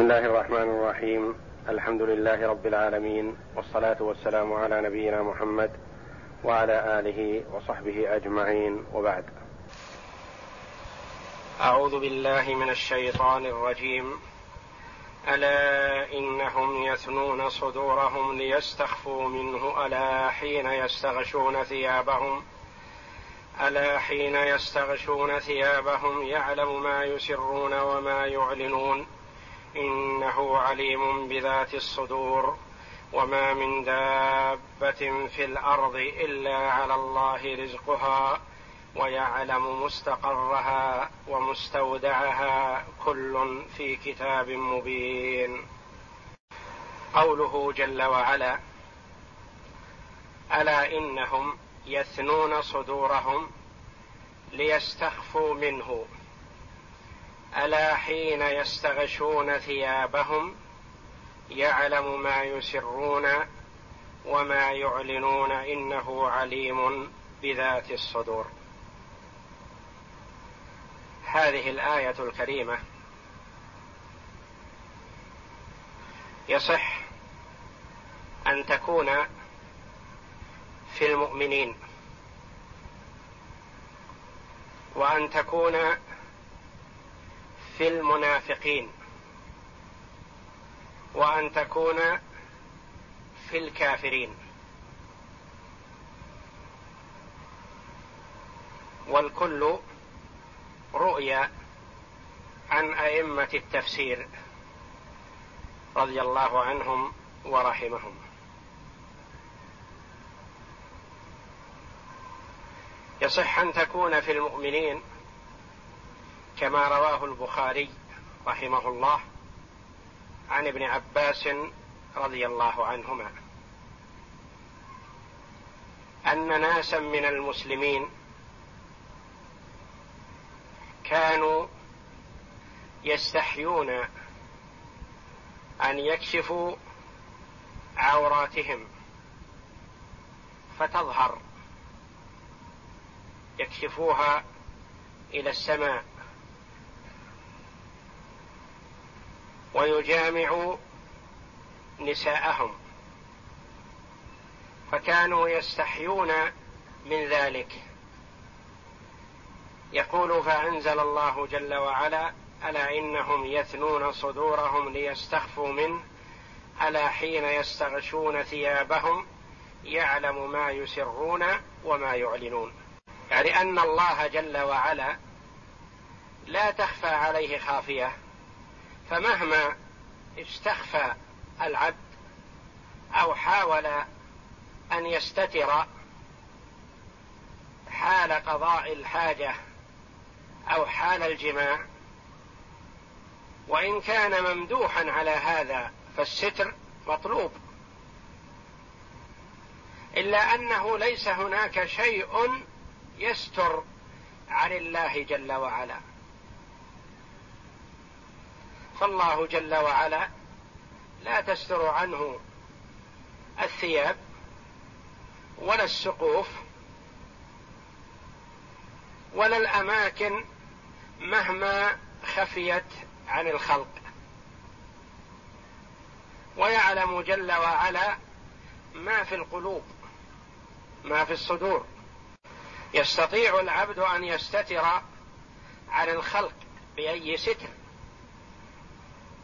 بسم الله الرحمن الرحيم الحمد لله رب العالمين والصلاه والسلام على نبينا محمد وعلى اله وصحبه اجمعين وبعد اعوذ بالله من الشيطان الرجيم الا انهم يثنون صدورهم ليستخفوا منه الا حين يستغشون ثيابهم الا حين يستغشون ثيابهم يعلم ما يسرون وما يعلنون إنه عليم بذات الصدور وما من دابة في الأرض إلا على الله رزقها ويعلم مستقرها ومستودعها كل في كتاب مبين. قوله جل وعلا ألا إنهم يثنون صدورهم ليستخفوا منه. ألا حين يستغشون ثيابهم يعلم ما يسرون وما يعلنون إنه عليم بذات الصدور. هذه الآية الكريمة يصح أن تكون في المؤمنين وأن تكون في المنافقين وأن تكون في الكافرين. والكل رؤيا عن أئمة التفسير رضي الله عنهم ورحمهم. يصح أن تكون في المؤمنين كما رواه البخاري رحمه الله عن ابن عباس رضي الله عنهما. أن ناسا من المسلمين كانوا يستحيون أن يكشفوا عوراتهم فتظهر يكشفوها إلى السماء. ويجامع نساءهم. فكانوا يستحيون من ذلك. يقول فأنزل الله جل وعلا ألا إنهم يثنون صدورهم ليستخفوا منه ألا حين يستغشون ثيابهم يعلم ما يسرون وما يعلنون يعني أن الله جل وعلا لا تخفى عليه خافية. فمهما استخفى العبد أو حاول أن يستتر حال قضاء الحاجة أو حال الجماع وإن كان ممدوحا على هذا فالستر مطلوب. إلا أنه ليس هناك شيء يستر عن الله جل وعلا. فالله جل وعلا لا تستر عنه الثياب ولا السقوف ولا الأماكن مهما خفيت عن الخلق. ويعلم جل وعلا ما في القلوب ما في الصدور. يستطيع العبد أن يستتر عن الخلق بأي ستر.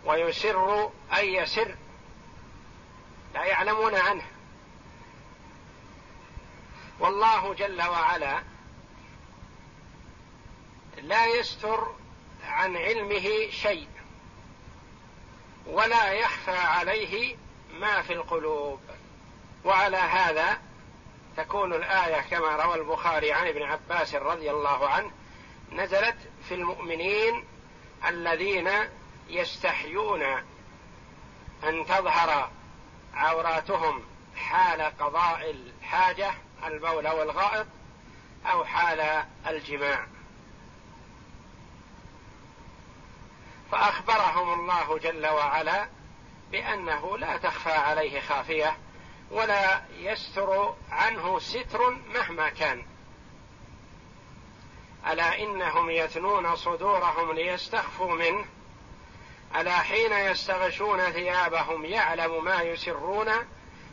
ويسر اي سر لا يعلمون عنه. والله جل وعلا لا يستر عن علمه شيء ولا يخفى عليه ما في القلوب. وعلى هذا تكون الآية كما روى البخاري عن ابن عباس رضي الله عنه نزلت في المؤمنين الذين يستحيون أن تظهر عوراتهم حال قضاء الحاجة البول والغائط أو حال الجماع. فأخبرهم الله جل وعلا بأنه لا تخفى عليه خافية ولا يستر عنه ستر مهما كان. ألا إنهم يثنون صدورهم ليستخفوا منه؟ ألا حين يستغشون ثيابهم يعلم ما يسرون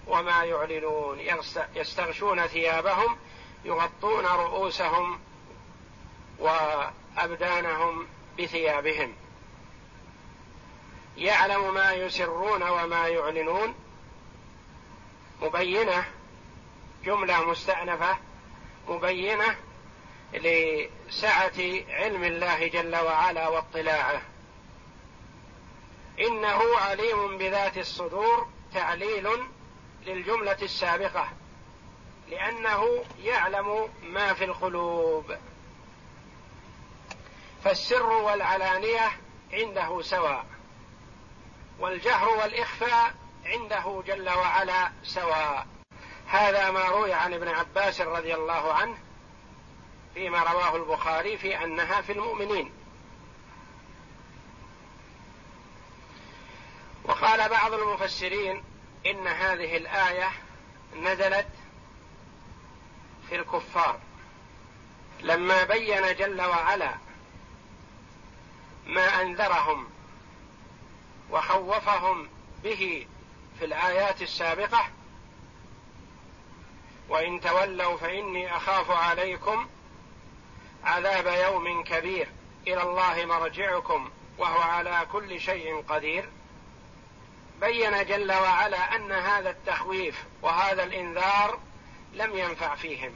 وما يعلنون. يستغشون ثيابهم يغطون رؤوسهم وأبدانهم بثيابهم. يعلم ما يسرون وما يعلنون. مبينة جملة مستأنفة مبينة لسعة علم الله جل وعلا واطلاعه. إنه عليم بذات الصدور تعليل للجملة السابقة لأنه يعلم ما في القلوب. فالسر والعلانية عنده سواء والجهر والإخفاء عنده جل وعلا سواء. هذا ما روي عن ابن عباس رضي الله عنه فيما رواه البخاري في أنها في المؤمنين. وقال بعض المفسرين إن هذه الآية نزلت في الكفار. لما بين جل وعلا ما أنذرهم وخوفهم به في الآيات السابقة وإن تولوا فإني أخاف عليكم عذاب يوم كبير. إلى الله مرجعكم وهو على كل شيء قدير. بين جل وعلا أن هذا التخويف وهذا الإنذار لم ينفع فيهم.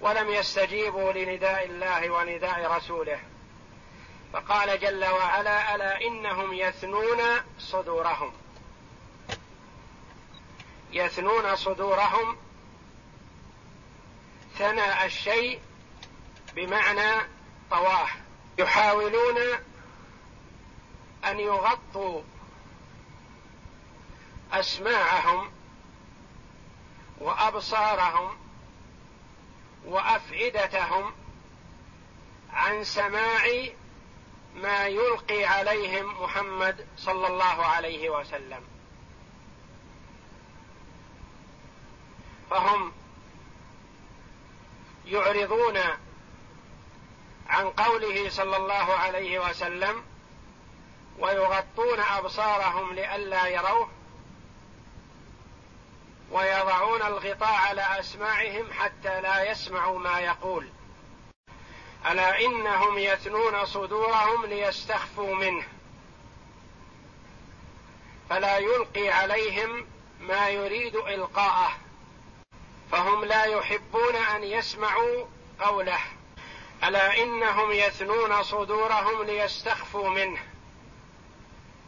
ولم يستجيبوا لنداء الله ونداء رسوله. فقال جل وعلا ألا إنهم يثنون صدورهم؟ يثنون صدورهم ثنى الشيء بمعنى طواه. يحاولون أن يغطوا اسماعهم وأبصارهم وأفئدتهم عن سماع ما يلقي عليهم محمد صلى الله عليه وسلم. فهم يعرضون عن قوله صلى الله عليه وسلم ويغطون أبصارهم لئلا يروه ويضعون الغطاء على أسماعهم حتى لا يسمعوا ما يقول. ألا إنهم يثنون صدورهم ليستخفوا منه. فلا يلقي عليهم ما يريد إلقاءه. فهم لا يحبون أن يسمعوا قوله. ألا إنهم يثنون صدورهم ليستخفوا منه.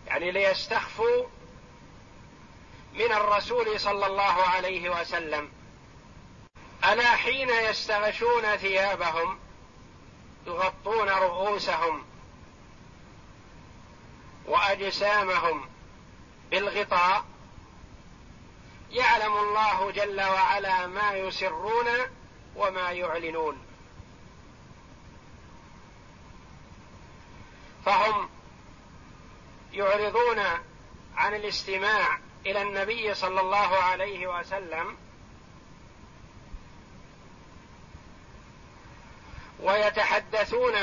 يعني ليستخفوا من الرسول صلى الله عليه وسلم. ألا حين يستغشون ثيابهم يغطون رؤوسهم وأجسامهم بالغطاء يعلم الله جل وعلا ما يسرون وما يعلنون. فهم يعرضون عن الاستماع إلى النبي صلى الله عليه وسلم ويتحدثون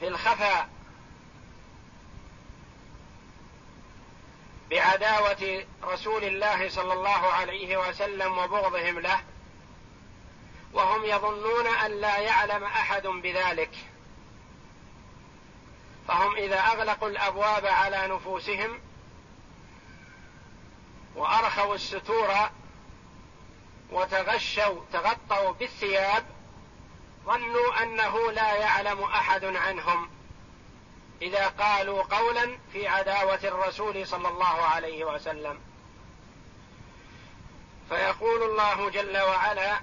في الخفاء بعداوة رسول الله صلى الله عليه وسلم وبغضهم له وهم يظنون أن لا يعلم أحد بذلك. فهم إذا أغلقوا الأبواب على نفوسهم وأرخوا الستور وتغشوا تغطوا بالثياب ظنوا أنه لا يعلم أحد عنهم. إذا قالوا قولا في عداوة الرسول صلى الله عليه وسلم. فيقول الله جل وعلا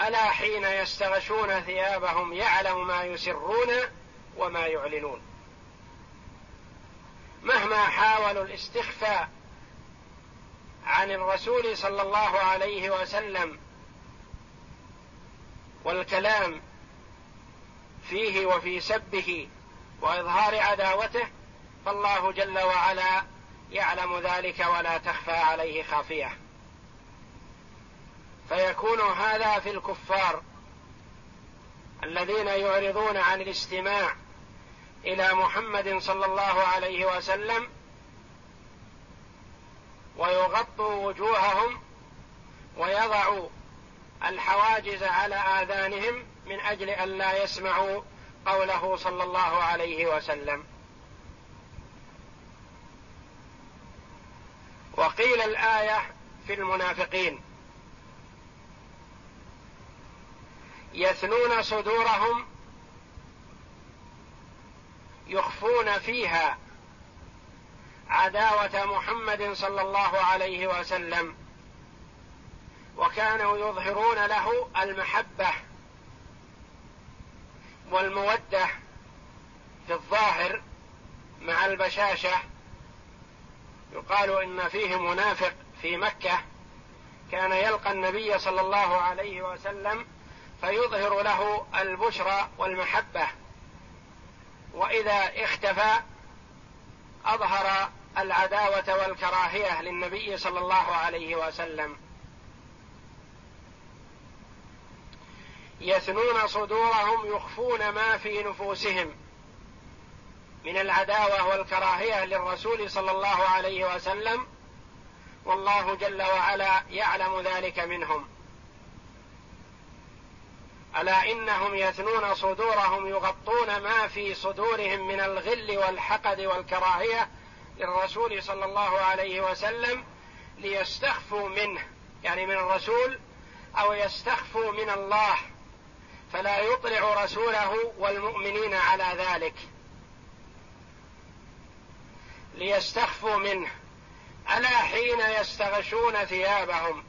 ألا حين يستغشون ثيابهم يعلم ما يسرون وما يعلنون. مهما حاولوا الاستخفاء عن الرسول صلى الله عليه وسلم والكلام فيه وفي سبه وإظهار عداوته فالله جل وعلا يعلم ذلك ولا تخفى عليه خافية. فيكون هذا في الكفار الذين يعرضون عن الاستماع إلى محمد صلى الله عليه وسلم ويغطوا وجوههم ويضعوا الحواجز على آذانهم من أجل أن لا يسمعوا قوله صلى الله عليه وسلم. وقيل الآية في المنافقين. يثنون صدورهم يخفون فيها عداوة محمد صلى الله عليه وسلم وكانوا يظهرون له المحبة والمودة في الظاهر مع البشاشة. يقال إن فيه منافق في مكة كان يلقى النبي صلى الله عليه وسلم فيظهر له البشرى والمحبة. وإذا اختفى أظهر العداوة والكراهية للنبي صلى الله عليه وسلم. يثنون صدورهم يخفون ما في نفوسهم من العداوة والكراهية للرسول صلى الله عليه وسلم والله جل وعلا يعلم ذلك منهم. ألا إنهم يثنون صدورهم يغطون ما في صدورهم من الغل والحقد والكراهية للرسول صلى الله عليه وسلم ليستخفوا منه يعني من الرسول أو يستخفوا من الله. فلا يطلع رسوله والمؤمنين على ذلك. ليستخفوا منه. ألا حين يستغشون ثيابهم.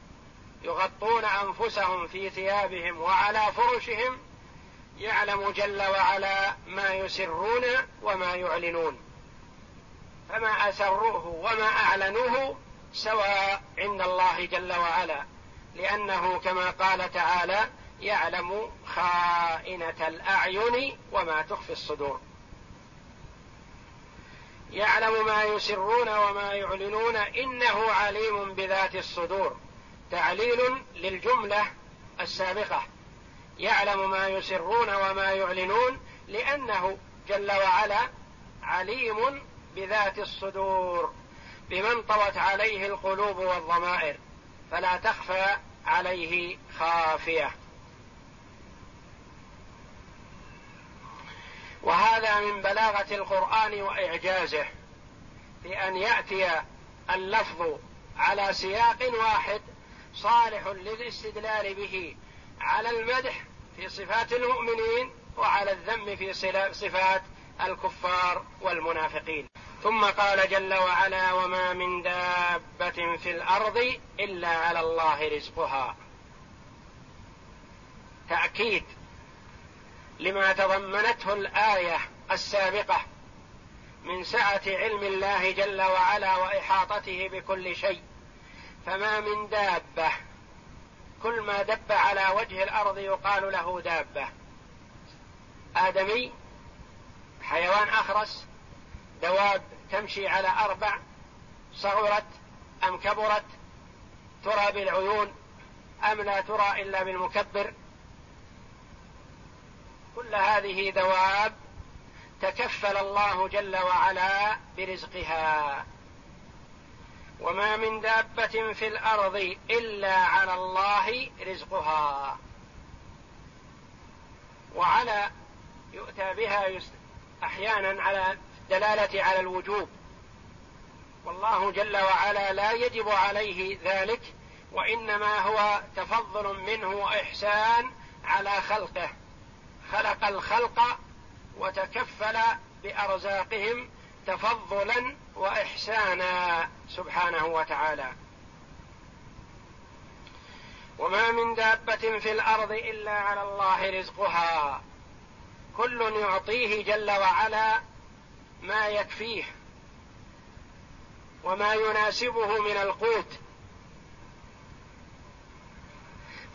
يغطون أنفسهم في ثيابهم وعلى فرشهم يعلم جل وعلا ما يسرون وما يعلنون. فما أسروه وما أعلنوه سواء عند الله جل وعلا لأنه كما قال تعالى يعلم خائنة الأعين وما تخفي الصدور. يعلم ما يسرون وما يعلنون إنه عليم بذات الصدور. تعليل للجملة السابقة. يعلم ما يسرون وما يعلنون لأنه جل وعلا عليم بذات الصدور بمن طوت عليه القلوب والضمائر فلا تخفى عليه خافية. وهذا من بلاغة القرآن وإعجازه في أن يأتي اللفظ على سياق واحد صالح للاستدلال به على المدح في صفات المؤمنين وعلى الذم في صفات الكفار والمنافقين. ثم قال جل وعلا وما من دابة في الأرض إلا على الله رزقها. تأكيد لما تضمنته الآية السابقة من سعة علم الله جل وعلا وإحاطته بكل شيء. فما من دابة. كل ما دب على وجه الأرض يقال له دابة. آدمي حيوان أخرس دواب تمشي على أربع صغرت أم كبرت ترى بالعيون أم لا ترى إلا بالمكبر. كل هذه دواب تكفل الله جل وعلا برزقها. وما من دابة في الأرض إلا على الله رزقها. وعلى يؤتى بها أحيانا على دلاله على الوجوب. والله جل وعلا لا يجب عليه ذلك وإنما هو تفضل منه وإحسان على خلقه. خلق الخلق وتكفل بأرزاقهم تفضلا وإحسانا سبحانه وتعالى. وما من دابة في الأرض إلا على الله رزقها. كل يعطيه جل وعلا ما يكفيه وما يناسبه من القوت.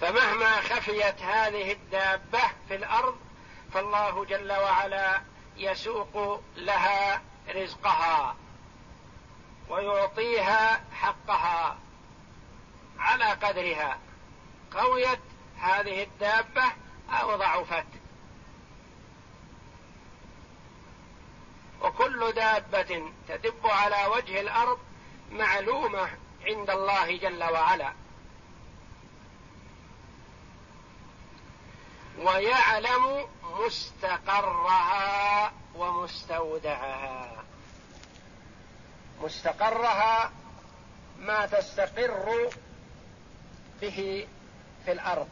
فمهما خفيت هذه الدابة في الأرض فالله جل وعلا يسوق لها رزقها ويعطيها حقها على قدرها. قويت هذه الدابة أو ضعفت. وكل دابة تدب على وجه الأرض معلومة عند الله جل وعلا. ويعلم مستقرها ومستودعها. مستقرها ما تستقر به في الأرض.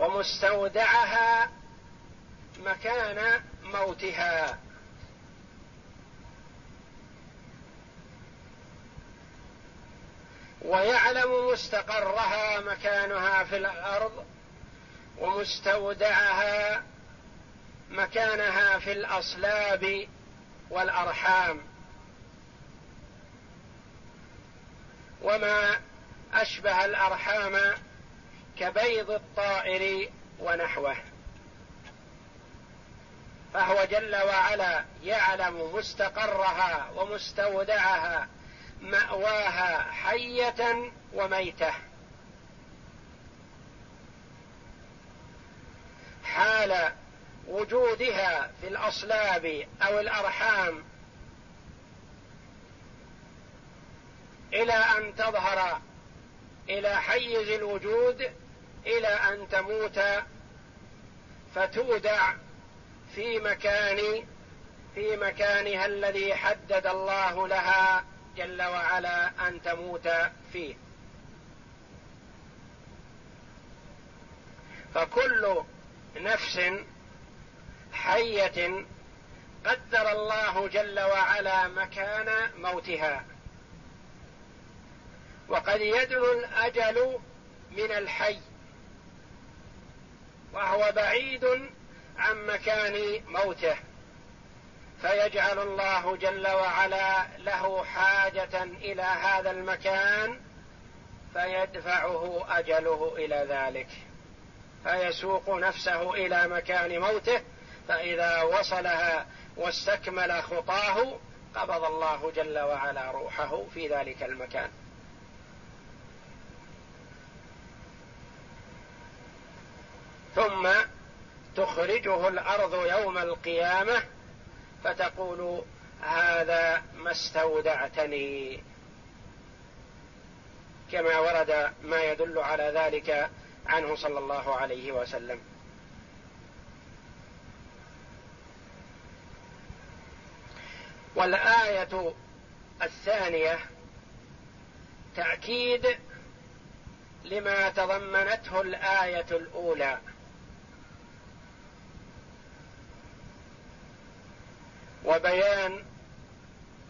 ومستودعها مكان موتها. ويعلم مستقرها مكانها في الأرض ومستودعها مكانها في الأصلاب والأرحام. وما أشبه الأرحام كبيض الطائر ونحوه. فهو جل وعلا يعلم مستقرها ومستودعها مأواها حية وميتة. حال وجودها في الأصلاب أو الأرحام. إلى أن تظهر إلى حيز الوجود إلى أن تموت فتودع في مكان في مكانها الذي حدد الله لها. جل وعلا أن تموت فيه. فكل نفس حية قدر الله جل وعلا مكان موتها. وقد يدنو الأجل من الحي وهو بعيد عن مكان موته. فيجعل الله جل وعلا له حاجة إلى هذا المكان فيدفعه أجله إلى ذلك. فيسوق نفسه إلى مكان موته فإذا وصلها واستكمل خطاه قبض الله جل وعلا روحه في ذلك المكان. ثم تخرجه الأرض يوم القيامة فتقول هذا ما استودعتني. كما ورد ما يدل على ذلك عنه صلى الله عليه وسلم. والآية الثانية تأكيد لما تضمنته الآية الأولى. وبيان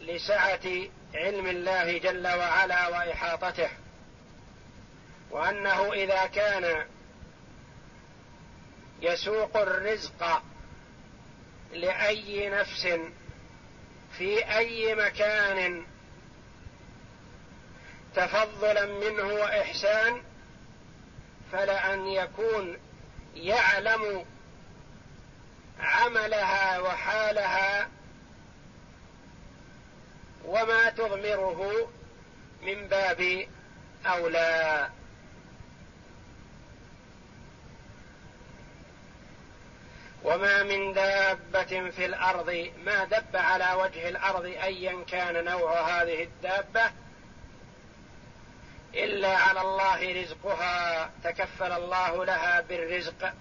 لسعة علم الله جل وعلا وإحاطته وأنه إذا كان يسوق الرزق لأي نفس في أي مكان تفضلا منه وإحسان فلان يكون يعلم عملها وحالها وما تضمره من باب أولى. وما من دابة في الأرض ما دب على وجه الأرض أيا كان نوع هذه الدابة إلا على الله رزقها تكفل الله لها بالرزق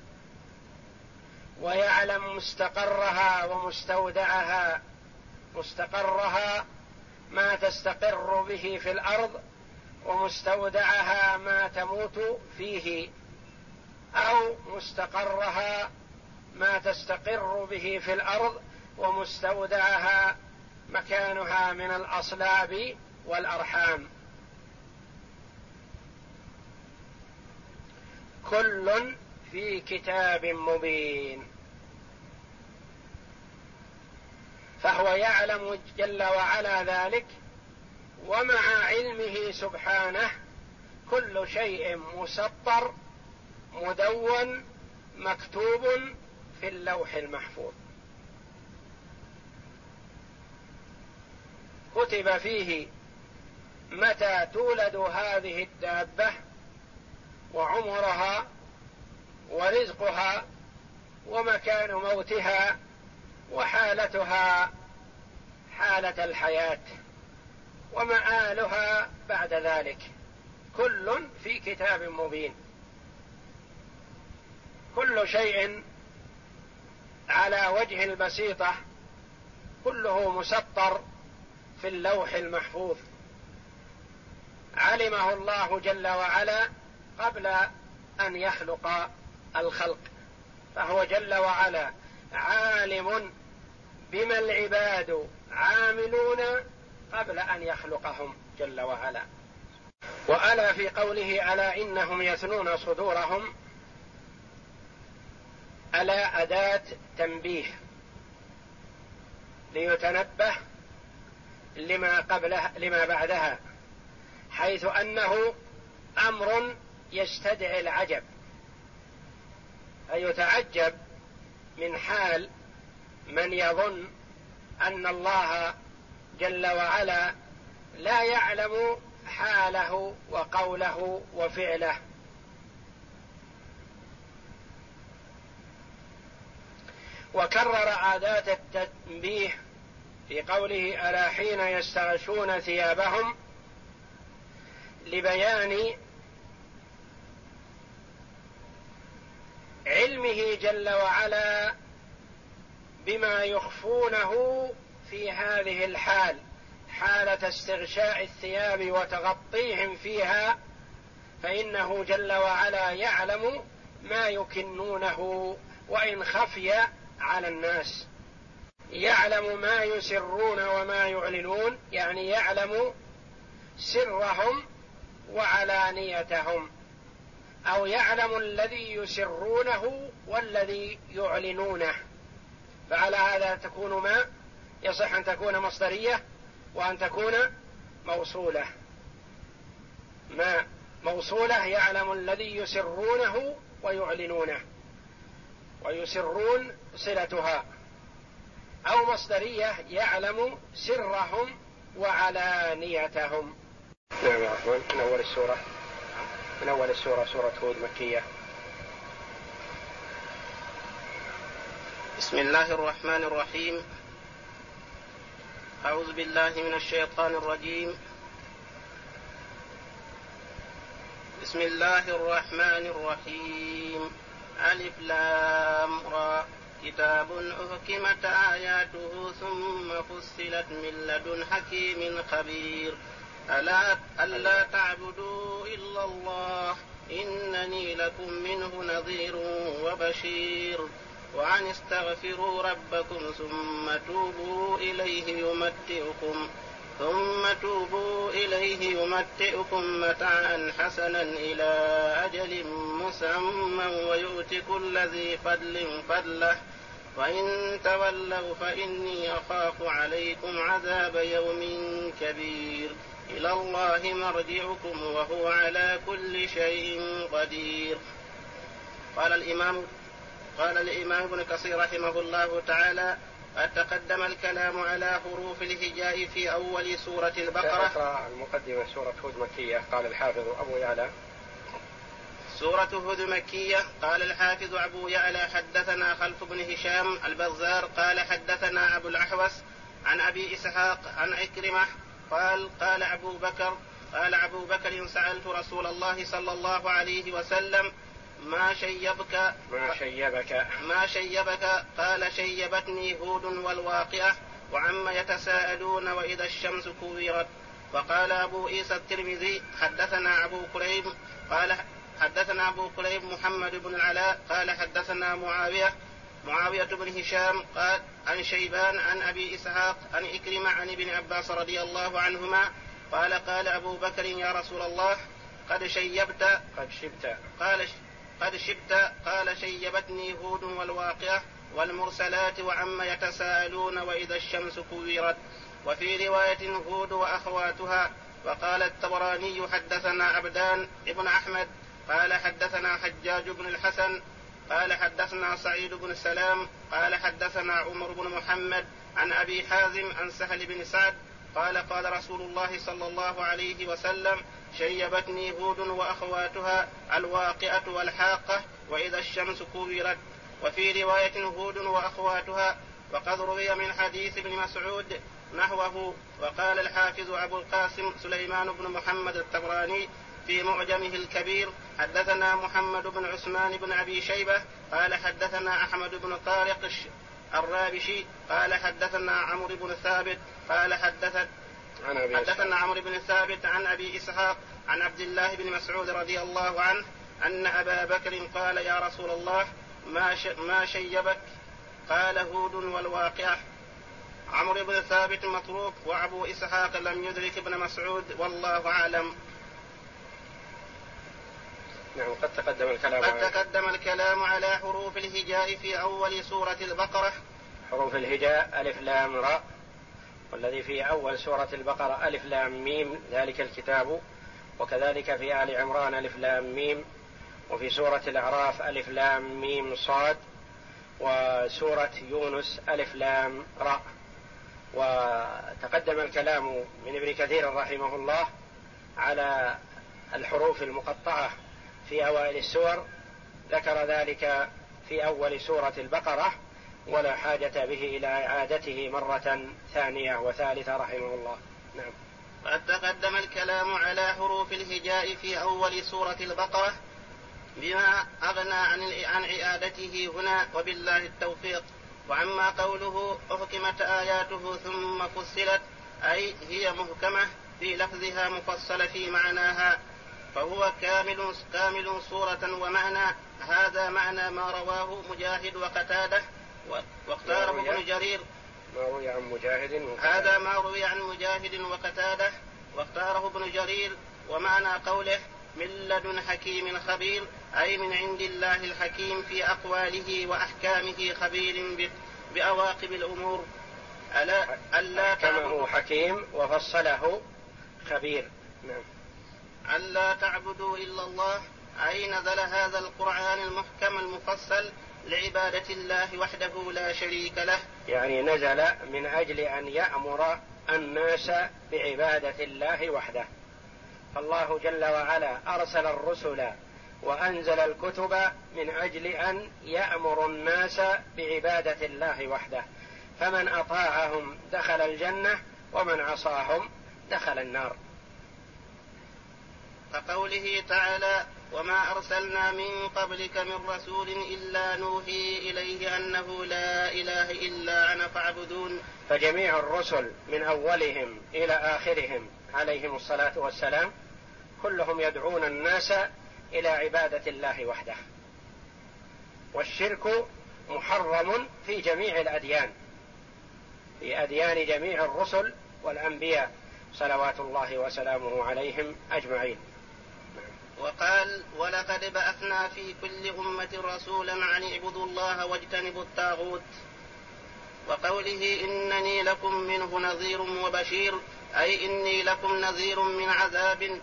ويعلم مستقرها ومستودعها مستقرها ما تستقر به في الأرض ومستودعها ما تموت فيه أو مستقرها ما تستقر به في الأرض ومستودعها مكانها من الأصلاب والأرحام. كل في كتاب مبين. فهو يعلم جل وعلا ذلك ومع علمه سبحانه كل شيء مسطر مدون مكتوب في اللوح المحفوظ. كتب فيه متى تولد هذه الدابة وعمرها ورزقها ومكان موتها وحالتها حالة الحياة ومآلها بعد ذلك. كل في كتاب مبين. كل شيء على وجه البسيطة كله مسطر في اللوح المحفوظ. علمه الله جل وعلا قبل أن يخلق الخلق. فهو جل وعلا عالم بما العباد عاملون قبل أن يخلقهم جل وعلا. وألا في قوله ألا إنهم يثنون صدورهم؟ ألا أداة تنبيه ليتنبه لما قبله لما بعدها حيث أنه أمر يستدعي العجب فيتعجب من حال من يظن أن الله جل وعلا لا يعلم حاله وقوله وفعله. وكرر عادات التنبيه في قوله ألا حين يستغشون ثيابهم لبيان علمه جل وعلا بما يخفونه في هذه الحال حالة استغشاء الثياب وتغطيهم فيها فإنه جل وعلا يعلم ما يكنونه وإن خفي على الناس. يعلم ما يسرون وما يعلنون يعني يعلم سرهم وعلانيتهم أو يعلم الذي يسرونه والذي يعلنونه. فعلى هذا تكون ما يصح أن تكون مصدرية وأن تكون موصولة. ما موصولة يعلم الذي يسرونه ويعلنونه ويسرون صلتها. أو مصدرية يعلم سرهم وعلانيتهم. نعم رحمن من أول السورة؟ من أول السورة سورة هود مكية. بسم الله الرحمن الرحيم. أعوذ بالله من الشيطان الرجيم. بسم الله الرحمن الرحيم. ألف لام را. كتاب أحكمت آياته ثم فصلت من لدن حكيم خبير. ألا ألا تعبدوا إلا الله. إنني لكم منه نذير وبشير. وأن استغفروا ربكم ثم توبوا إليه يمتعكم ثم توبوا إليه يمتعكم متاعا حسنا إلى أجل مسمى ويؤت كل ذي فضل فضله. وإن تولوا فإني أخاف عليكم عذاب يوم كبير. إلى الله مرجعكم وهو على كل شيء قدير. قال الإمام قال الإمام ابن كثير رحمه الله تعالى قد تقدم الكلام على حروف الهجاء في أول سورة البقرة. المقدمة سورة هود مكية قال الحافظ أبو يعلى. سورة هود مكية قال الحافظ أبو يعلى حدثنا خلف بن هشام البزار قال حدثنا أبو الأحوص عن أبي إسحاق عن عكرمة قال قال أبو بكر قال أبو بكر سألت رسول الله صلى الله عليه وسلم ما شيبك ما شيبك. ما شيبك؟ قال شيبتني هود والواقعة وعما يتساءلون وإذا الشمس كورت. وقال أبو عيسى الترمذي حدثنا أبو كريب قال حدثنا أبو كريب محمد بن العلاء قال حدثنا معاوية معاوية بن هشام قال عن شيبان عن أبي إسحاق عن عكرمة عن ابن عباس رضي الله عنهما قال قال أبو بكر يا رسول الله قد شيبت. قد شبت. قال قد شبت قال شيبتني هود والواقعة والمرسلات وعما يتساءلون وإذا الشمس كورت. وفي رواية هود وأخواتها وقال الطبراني حدثنا عبدان ابن أحمد قال حدثنا حجاج بن الحسن قال حدثنا سعيد بن سلام قال حدثنا عمر بن محمد عن أبي حازم عن سهل بن سعد قال قال رسول الله صلى الله عليه وسلم شيبتني هود وأخواتها الواقعة والحاقة وإذا الشمس كورت. وفي رواية هود وأخواتها وقد روي من حديث ابن مسعود نحوه وقال الحافظ أبو القاسم سليمان بن محمد الطبراني في معجمه الكبير حدثنا محمد بن عثمان بن أبي شيبة قال حدثنا أحمد بن طارق الرابشي قال حدثنا عمرو بن ثابت قال حدثت حدثنا عمرو بن ثابت عن أبي إسحاق عن عبد الله بن مسعود رضي الله عنه أن أبا بكر قال يا رسول الله ما ما شيبك؟ قال هود والواقعة. عمرو بن ثابت متروك وأبو إسحاق لم يدرك ابن مسعود والله أعلم. نعم قد تقدم الكلام قد تقدم الكلام على حروف الهجاء في أول سورة البقرة. حروف الهجاء ألف لام راء. والذي في أول سورة البقرة ألف لام ميم ذلك الكتاب وكذلك في آل عمران ألف لام ميم وفي سورة الأعراف ألف لام ميم صاد وسورة يونس ألف لام راء وتقدم الكلام من ابن كثير رحمه الله على الحروف المقطعة في أوائل السور ذكر ذلك في أول سورة البقرة ولا حاجة به إلى إعادته مرة ثانية وثالثة رحمه الله. نعم. قد تقدم الكلام على حروف الهجاء في أول سورة البقرة بما أغنى عن عن إعادته هنا وبالله التوفيق. وأما قوله أحكمت آياته ثم فصلت أي هي محكمة في لفظها مفصلة في معناها فهو كامل كامل صورة ومعنى. هذا معنى ما رواه مجاهد وقتادة واختاره ابن جرير. ما روي عن مجاهد هذا ما روي عن مجاهد وقتاده واختاره ابن جرير ومعنى قوله من لدن حكيم خبير أي من عند الله الحكيم في أقواله وأحكامه خبير بأواقب الأمور. ألا ألا حكمه حكيم وفصله خبير. نعم. ألا تعبدوا إلا الله أي نزل هذا القرآن المحكم المفصل لعبادة الله وحده لا شريك له؟ يعني نزل من أجل أن يأمر الناس بعبادة الله وحده. فالله جل وعلا أرسل الرسل وأنزل الكتب من أجل أن يأمر الناس بعبادة الله وحده. فمن أطاعهم دخل الجنة ومن عصاهم دخل النار. كقوله تعالى وما أرسلنا من قبلك من رسول إلا نوحي إليه أنه لا إله إلا أنا فاعبدون. فجميع الرسل من أولهم إلى آخرهم عليهم الصلاة والسلام كلهم يدعون الناس إلى عبادة الله وحده. والشرك محرم في جميع الأديان في أديان جميع الرسل والأنبياء صلوات الله وسلامه عليهم أجمعين. وقال ولقد بعثنا في كل أمة رسولا عن اعبدوا الله واجتنبوا الطاغوت وقوله إنني لكم منه نذير وبشير أي إني لكم نذير من عذاب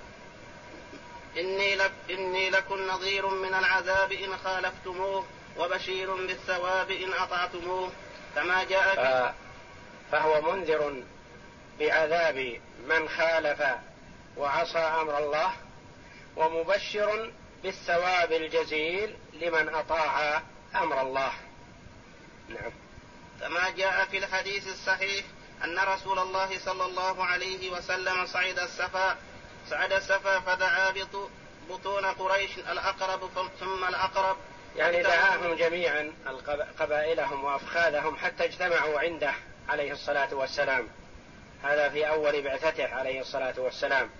إني, لك إني لكم نظير من العذاب إن خالفتموه وبشير بالثواب إن أطعتموه كما جاء في فهو منذر بعذاب من خالف وعصى أمر الله ومبشر بالثواب الجزيل لمن أطاع أمر الله. نعم. كما جاء في الحديث الصحيح أن رسول الله صلى الله عليه وسلم صعد السفا صعد السفا فدعا بطون قريش الأقرب ثم الأقرب. يعني دعاهم جميعا قبائلهم وأفخاذهم حتى اجتمعوا عنده عليه الصلاة والسلام. هذا في أول بعثته عليه الصلاة والسلام.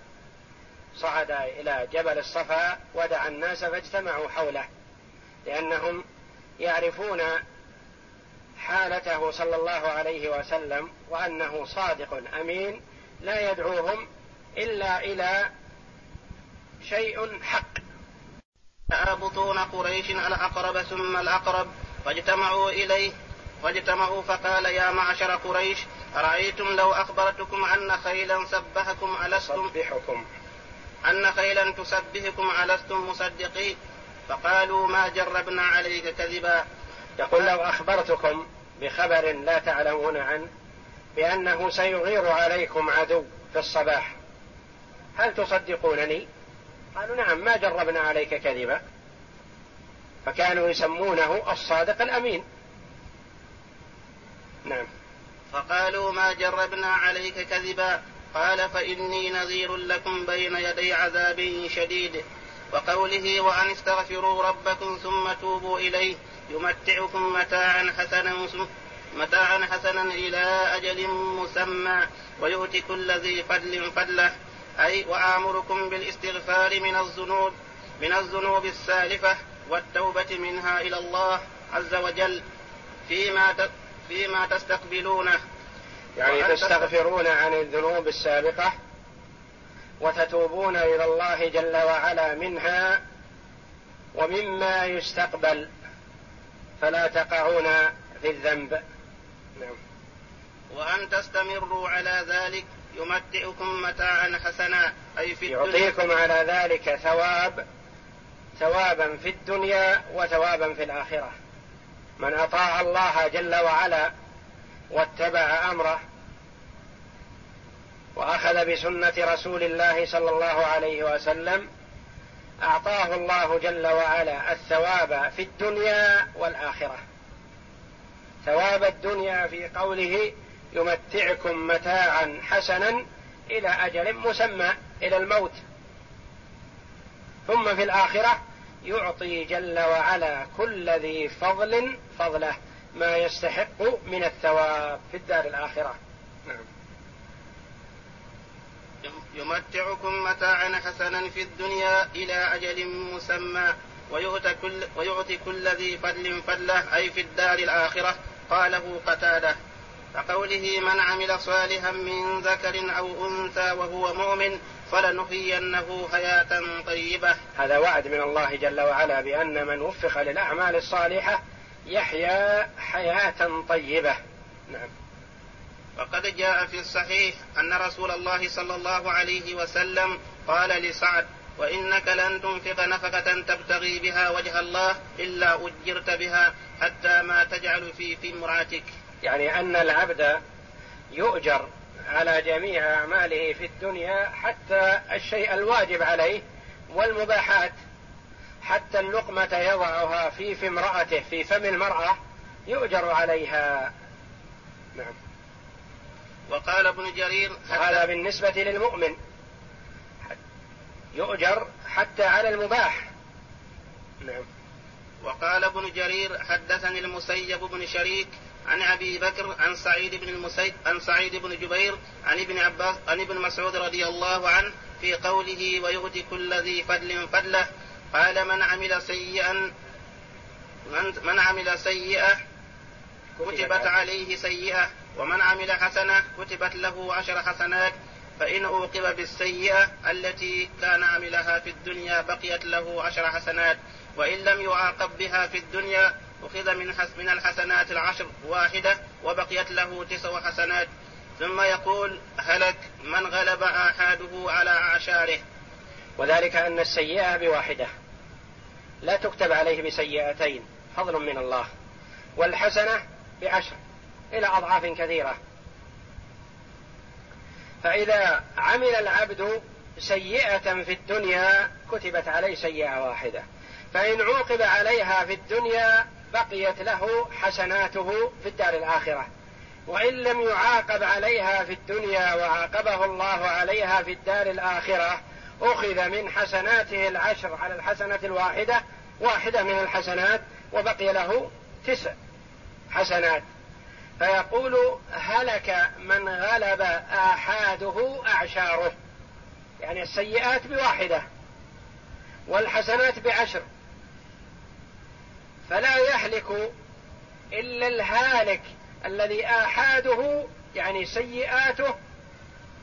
صعد إلى جبل الصفا ودعا الناس فاجتمعوا حوله لأنهم يعرفون حالته صلى الله عليه وسلم وأنه صادق أمين لا يدعوهم إلا إلى شيء حق. بطون قريش الأقرب ثم الأقرب فاجتمعوا إليه فاجتمعوا فقال يا معشر قريش أرأيتم لو أخبرتكم أن خيلا سبحكم ألستم؟ سبحكم. أن خيلا تسبهكم ألستم مصدقين. فقالوا ما جربنا عليك كذبا. يقول لو أخبرتكم بخبر لا تعلمون عنه بأنه سيغير عليكم عدو في الصباح. هل تصدقونني؟ قالوا نعم ما جربنا عليك كذبا. فكانوا يسمونه الصادق الأمين. نعم. فقالوا ما جربنا عليك كذبا. قال فإني نذير لكم بين يدي عذاب شديد وقوله وأن استغفروا ربكم ثم توبوا إليه يمتعكم متاعا حسنا متاعا حسنا إلى أجل مسمى ويؤتي كل ذي فضل فضله. أي وآمركم بالاستغفار من الذنوب من الذنوب السالفة والتوبة منها إلى الله عز وجل فيما فيما تستقبلونه. يعني تستغفرون عن الذنوب السابقة وتتوبون إلى الله جل وعلا منها ومما يستقبل. فلا تقعون في الذنب. نعم. وأن تستمروا على ذلك يمتعكم متاعا حسنا. أي في يعطيكم على ذلك ثواب ثوابا في الدنيا وثوابا في الآخرة. من أطاع الله جل وعلا واتبع أمره وأخذ بسنة رسول الله صلى الله عليه وسلم أعطاه الله جل وعلا الثواب في الدنيا والآخرة. ثواب الدنيا في قوله يمتعكم متاعا حسنا إلى أجل مسمى إلى الموت. ثم في الآخرة يعطي جل وعلا كل ذي فضل فضله. ما يستحق من الثواب في الدار الآخرة. نعم. يمتعكم متاعا حسنا في الدنيا إلى أجل مسمى ويؤتي كل, ويؤتي كل ذي فضل فضله أي في الدار الآخرة. قاله قتادة كقوله من عمل صالحا من ذكر أو أنثى وهو مؤمن فلنحيينه حياة طيبة. هذا وعد من الله جل وعلا بأن من وفق للأعمال الصالحة يحيا حياة طيبة. نعم. وقد جاء في الصحيح أن رسول الله صلى الله عليه وسلم قال لسعد وإنك لن تنفق نفقة تبتغي بها وجه الله إلا أجرت بها حتى ما تجعل في في امرأتك يعني أن العبد يؤجر على جميع أعماله في الدنيا حتى الشيء الواجب عليه والمباحات. حتى اللقمة يضعها في في امرأته في فم المرأة يؤجر عليها. نعم. وقال ابن جرير هذا بالنسبة للمؤمن. يؤجر حتى على المباح. نعم. وقال ابن جرير حدثني المسيب بن شريك عن أبي بكر عن سعيد بن المسيب عن سعيد بن جبير عن ابن عباس عن ابن مسعود رضي الله عنه في قوله ويؤتي كل ذي فضل فضله قال من عمل سيئا من, من عمل سيئة كتبت عليه سيئة ومن عمل حسنة كتبت له عشر حسنات فإن أوقب بالسيئة التي كان عملها في الدنيا بقيت له عشر حسنات وإن لم يعاقب بها في الدنيا أخذ من من الحسنات العشر واحدة وبقيت له تسع حسنات. ثم يقول هلك من غلب آحاده على أعشاره. وذلك أن السيئة بواحدة. لا تكتب عليه بسيئتين فضل من الله والحسنة بعشر إلى أضعاف كثيرة. فإذا عمل العبد سيئة في الدنيا كتبت عليه سيئة واحدة. فإن عوقب عليها في الدنيا بقيت له حسناته في الدار الآخرة. وإن لم يعاقب عليها في الدنيا وعاقبه الله عليها في الدار الآخرة أخذ من حسناته العشر على الحسنة الواحدة واحدة من الحسنات وبقي له تسع حسنات. فيقول هلك من غلب آحاده أعشاره. يعني السيئات بواحدة والحسنات بعشر. فلا يهلك إلا الهالك الذي آحاده يعني سيئاته.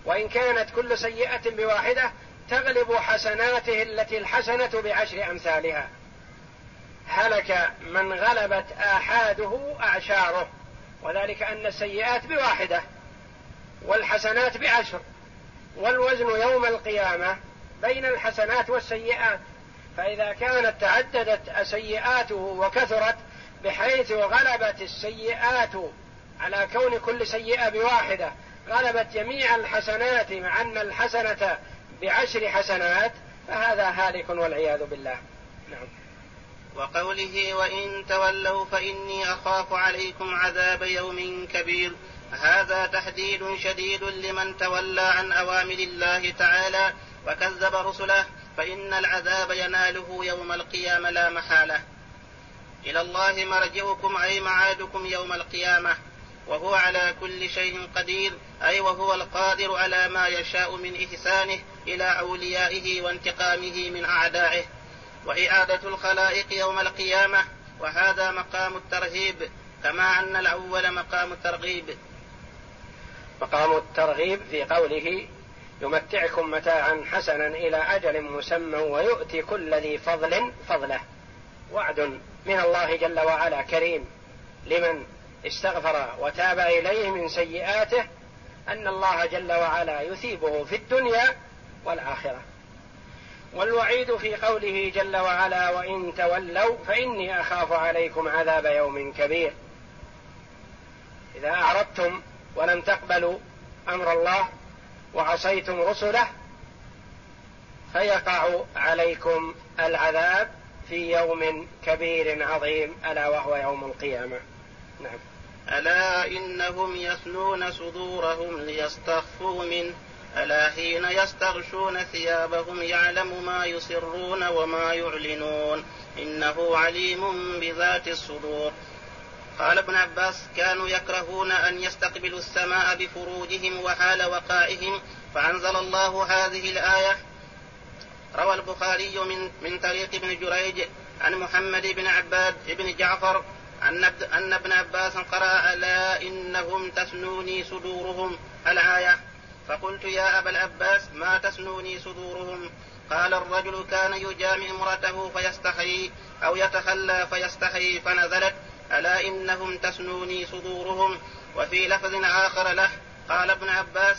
وإن كانت كل سيئة بواحدة تغلب حسناته التي الحسنة بعشر أمثالها. هلك من غلبت آحاده أعشاره وذلك أن السيئات بواحدة والحسنات بعشر والوزن يوم القيامة بين الحسنات والسيئات. فإذا كانت تعددت سيئاته وكثرت بحيث غلبت السيئات على كون كل سيئة بواحدة غلبت جميع الحسنات مع أن الحسنة بعشر حسنات فهذا هالك والعياذ بالله. نعم. وقوله وإن تولوا فإني أخاف عليكم عذاب يوم كبير. هذا تحديد شديد لمن تولى عن أوامر الله تعالى وكذب رسله فإن العذاب يناله يوم القيامة لا محالة. إلى الله مرجعكم أي معادكم يوم القيامة. وهو على كل شيء قدير أي وهو القادر على ما يشاء من إحسانه إلى أوليائه وانتقامه من أعدائه وإعادة الخلائق يوم القيامة وهذا مقام الترهيب كما أن الأول مقام الترغيب. مقام الترغيب في قوله يمتعكم متاعا حسنا إلى أجل مسمى ويؤتي كل ذي فضل فضله. وعد من الله جل وعلا كريم لمن استغفر وتاب إليه من سيئاته أن الله جل وعلا يثيبه في الدنيا والآخرة. والوعيد في قوله جل وعلا وإن تولوا فإني أخاف عليكم عذاب يوم كبير. إذا أعرضتم ولم تقبلوا أمر الله وعصيتم رسله فيقع عليكم العذاب في يوم كبير عظيم ألا وهو يوم القيامة. نعم. ألا إنهم يثنون صدورهم ليستخفوا منه ألا حين يستغشون ثيابهم يعلم ما يسرون وما يعلنون؟ إنه عليم بذات الصدور. قال ابن عباس كانوا يكرهون أن يستقبلوا السماء بفروجهم وحال وقائهم فأنزل الله هذه الآية. روى البخاري من من طريق ابن جريج عن محمد بن عباد بن جعفر أن ابن عباس قرأ ألا إنهم تسنوني صدورهم. الآية. فقلت يا أبا العباس ما تسنوني صدورهم؟ قال الرجل كان يجامع امرأته فيستحيي أو يتخلى فيستحيي فنزلت ألا إنهم تسنوني صدورهم؟ وفي لفظ آخر له قال ابن عباس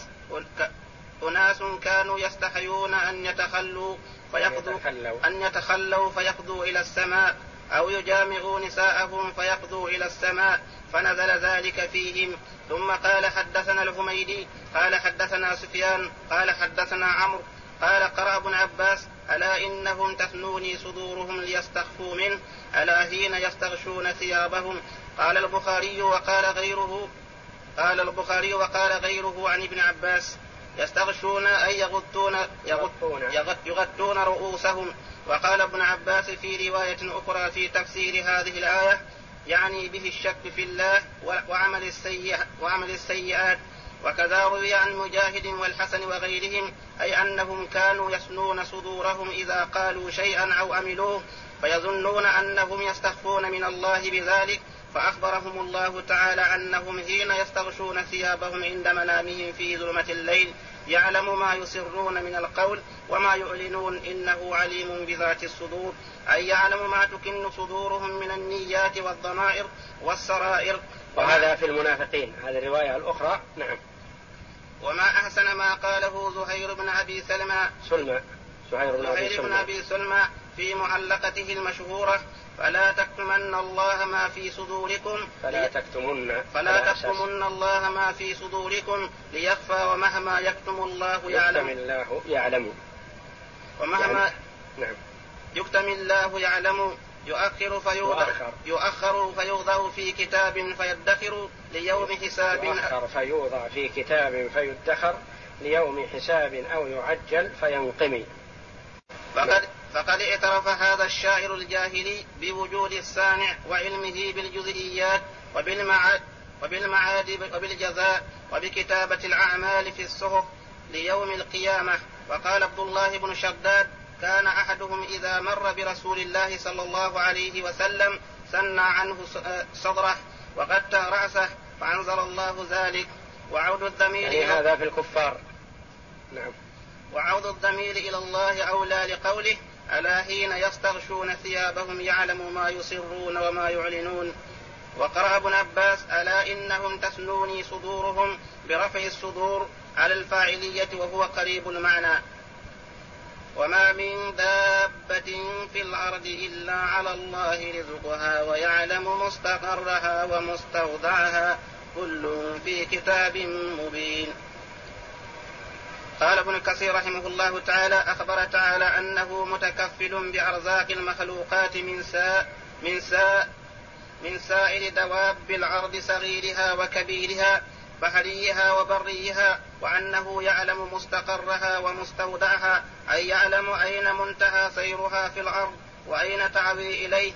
أناس كانوا يستحيون أن يتخلوا فيقضوا أن يتخلوا فيقضوا إلى السماء. أو يجامعوا نساءهم فيقضوا إلى السماء فنزل ذلك فيهم. ثم قال حدثنا الهميدي قال حدثنا سفيان قال حدثنا عمرو قال قرأ ابن عباس ألا إنهم تثنوني صدورهم ليستخفوا منه؟ ألا حين يستغشون ثيابهم؟ قال البخاري وقال غيره قال البخاري وقال غيره عن ابن عباس يستغشون أي يغطون يغطون, يغطون رؤوسهم. وقال ابن عباس في رواية أخرى في تفسير هذه الآية يعني به الشك في الله وعمل السيئات وعمل السيئات. وكذا روي عن مجاهد والحسن وغيرهم أي أنهم كانوا يسنون صدورهم إذا قالوا شيئا أو عملوه فيظنون أنهم يستخفون من الله بذلك. فأخبرهم الله تعالى أنهم حين يستغشون ثيابهم عند منامهم في ظلمة الليل يعلم ما يسرون من القول وما يعلنون إنه عليم بذات الصدور أي يعلم ما تكن صدورهم من النيات والضمائر والسرائر. وهذا في المنافقين. هذه الرواية الأخرى نعم. وما أحسن ما قاله زهير بن أبي سلمى سلمى. زهير بن سلمى, بن أبي سلمى في معلقته المشهورة فلا تكتمن الله ما في صدوركم فلا تكتمن. فلا تكتمن الله ما في صدوركم ليخفى ومهما يكتم الله يعلم. يكتم الله يعلم. ومهما يعني نعم. يكتم الله يعلم يؤخر فيوضع يؤخر فيوضع في كتاب فيدخر ليوم حساب. يؤخر فيوضع في كتاب فيدخر ليوم حساب أو يعجل فينقمي. فقد فقد اعترف هذا الشاعر الجاهلي بوجود الصانع وعلمه بالجزئيات وبالمعاد وبالمعاد وبالجزاء وبكتابة الأعمال في الصحف ليوم القيامة. وقال عبد الله بن شداد كان أحدهم إذا مر برسول الله صلى الله عليه وسلم سنى عنه صدره وغتى رأسه فأنزل الله ذلك. وعود الضمير يعني هذا في الكفار. نعم. وعود الضمير إلى الله أولى لقوله ألا حين يستغشون ثيابهم يعلم ما يسرون وما يعلنون. وقرأ ابن عباس ألا إنهم تسنوني صدورهم برفع الصدور على الفاعلية وهو قريب المعنى وما من دابة في الأرض إلا على الله رزقها ويعلم مستقرها ومستودعها. كل في كتاب مبين. قال ابن كثير رحمه الله تعالى أخبر تعالى أنه متكفل بأرزاق المخلوقات من ساء من ساء من سائر دواب الأرض صغيرها وكبيرها بحريها وبريها وأنه يعلم مستقرها ومستودعها أي يعلم أين منتهى سيرها في الأرض وأين تعوي إليه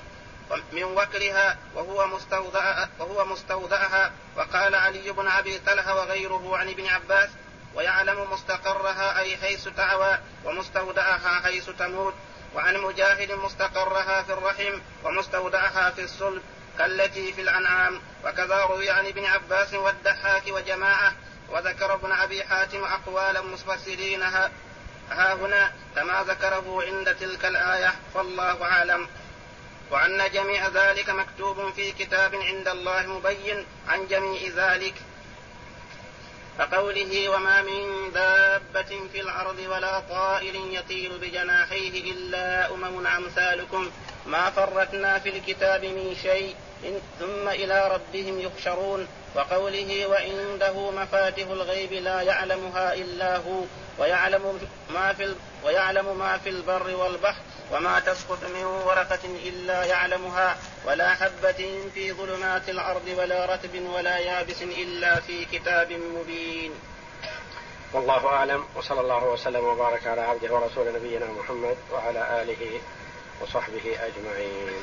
من وكرها وهو مستودع وهو مستودعها. وقال علي بن أبي طلحة وغيره عن ابن عباس ويعلم مستقرها أي حيث تعوى ومستودعها حيث تموت وعن مجاهد مستقرها في الرحم ومستودعها في الصلب كالتي في الأنعام. وكذا روي عن ابن عباس والدحاك وجماعة وذكر ابن أبي حاتم اقوالا مفسرينها ها هنا كما ذكره عند تلك الآية فالله أعلم. وأن جميع ذلك مكتوب في كتاب عند الله مبين عن جميع ذلك. كقوله وما من دابة في الأرض ولا طائر يطير بجناحيه إلا أمم أمثالكم ما فرتنا في الكتاب من شيء ثم إلى ربهم يحشرون. وقوله وعنده مفاتح الغيب لا يعلمها إلا هو ويعلم ما في ويعلم ما في البر والبحر وما تسقط من ورقة إلا يعلمها ولا حبة في ظلمات الأرض ولا رتب ولا يابس إلا في كتاب مبين. والله أعلم وصلى الله وسلم وبارك على عبده ورسول نبينا محمد وعلى آله وصحبه أجمعين.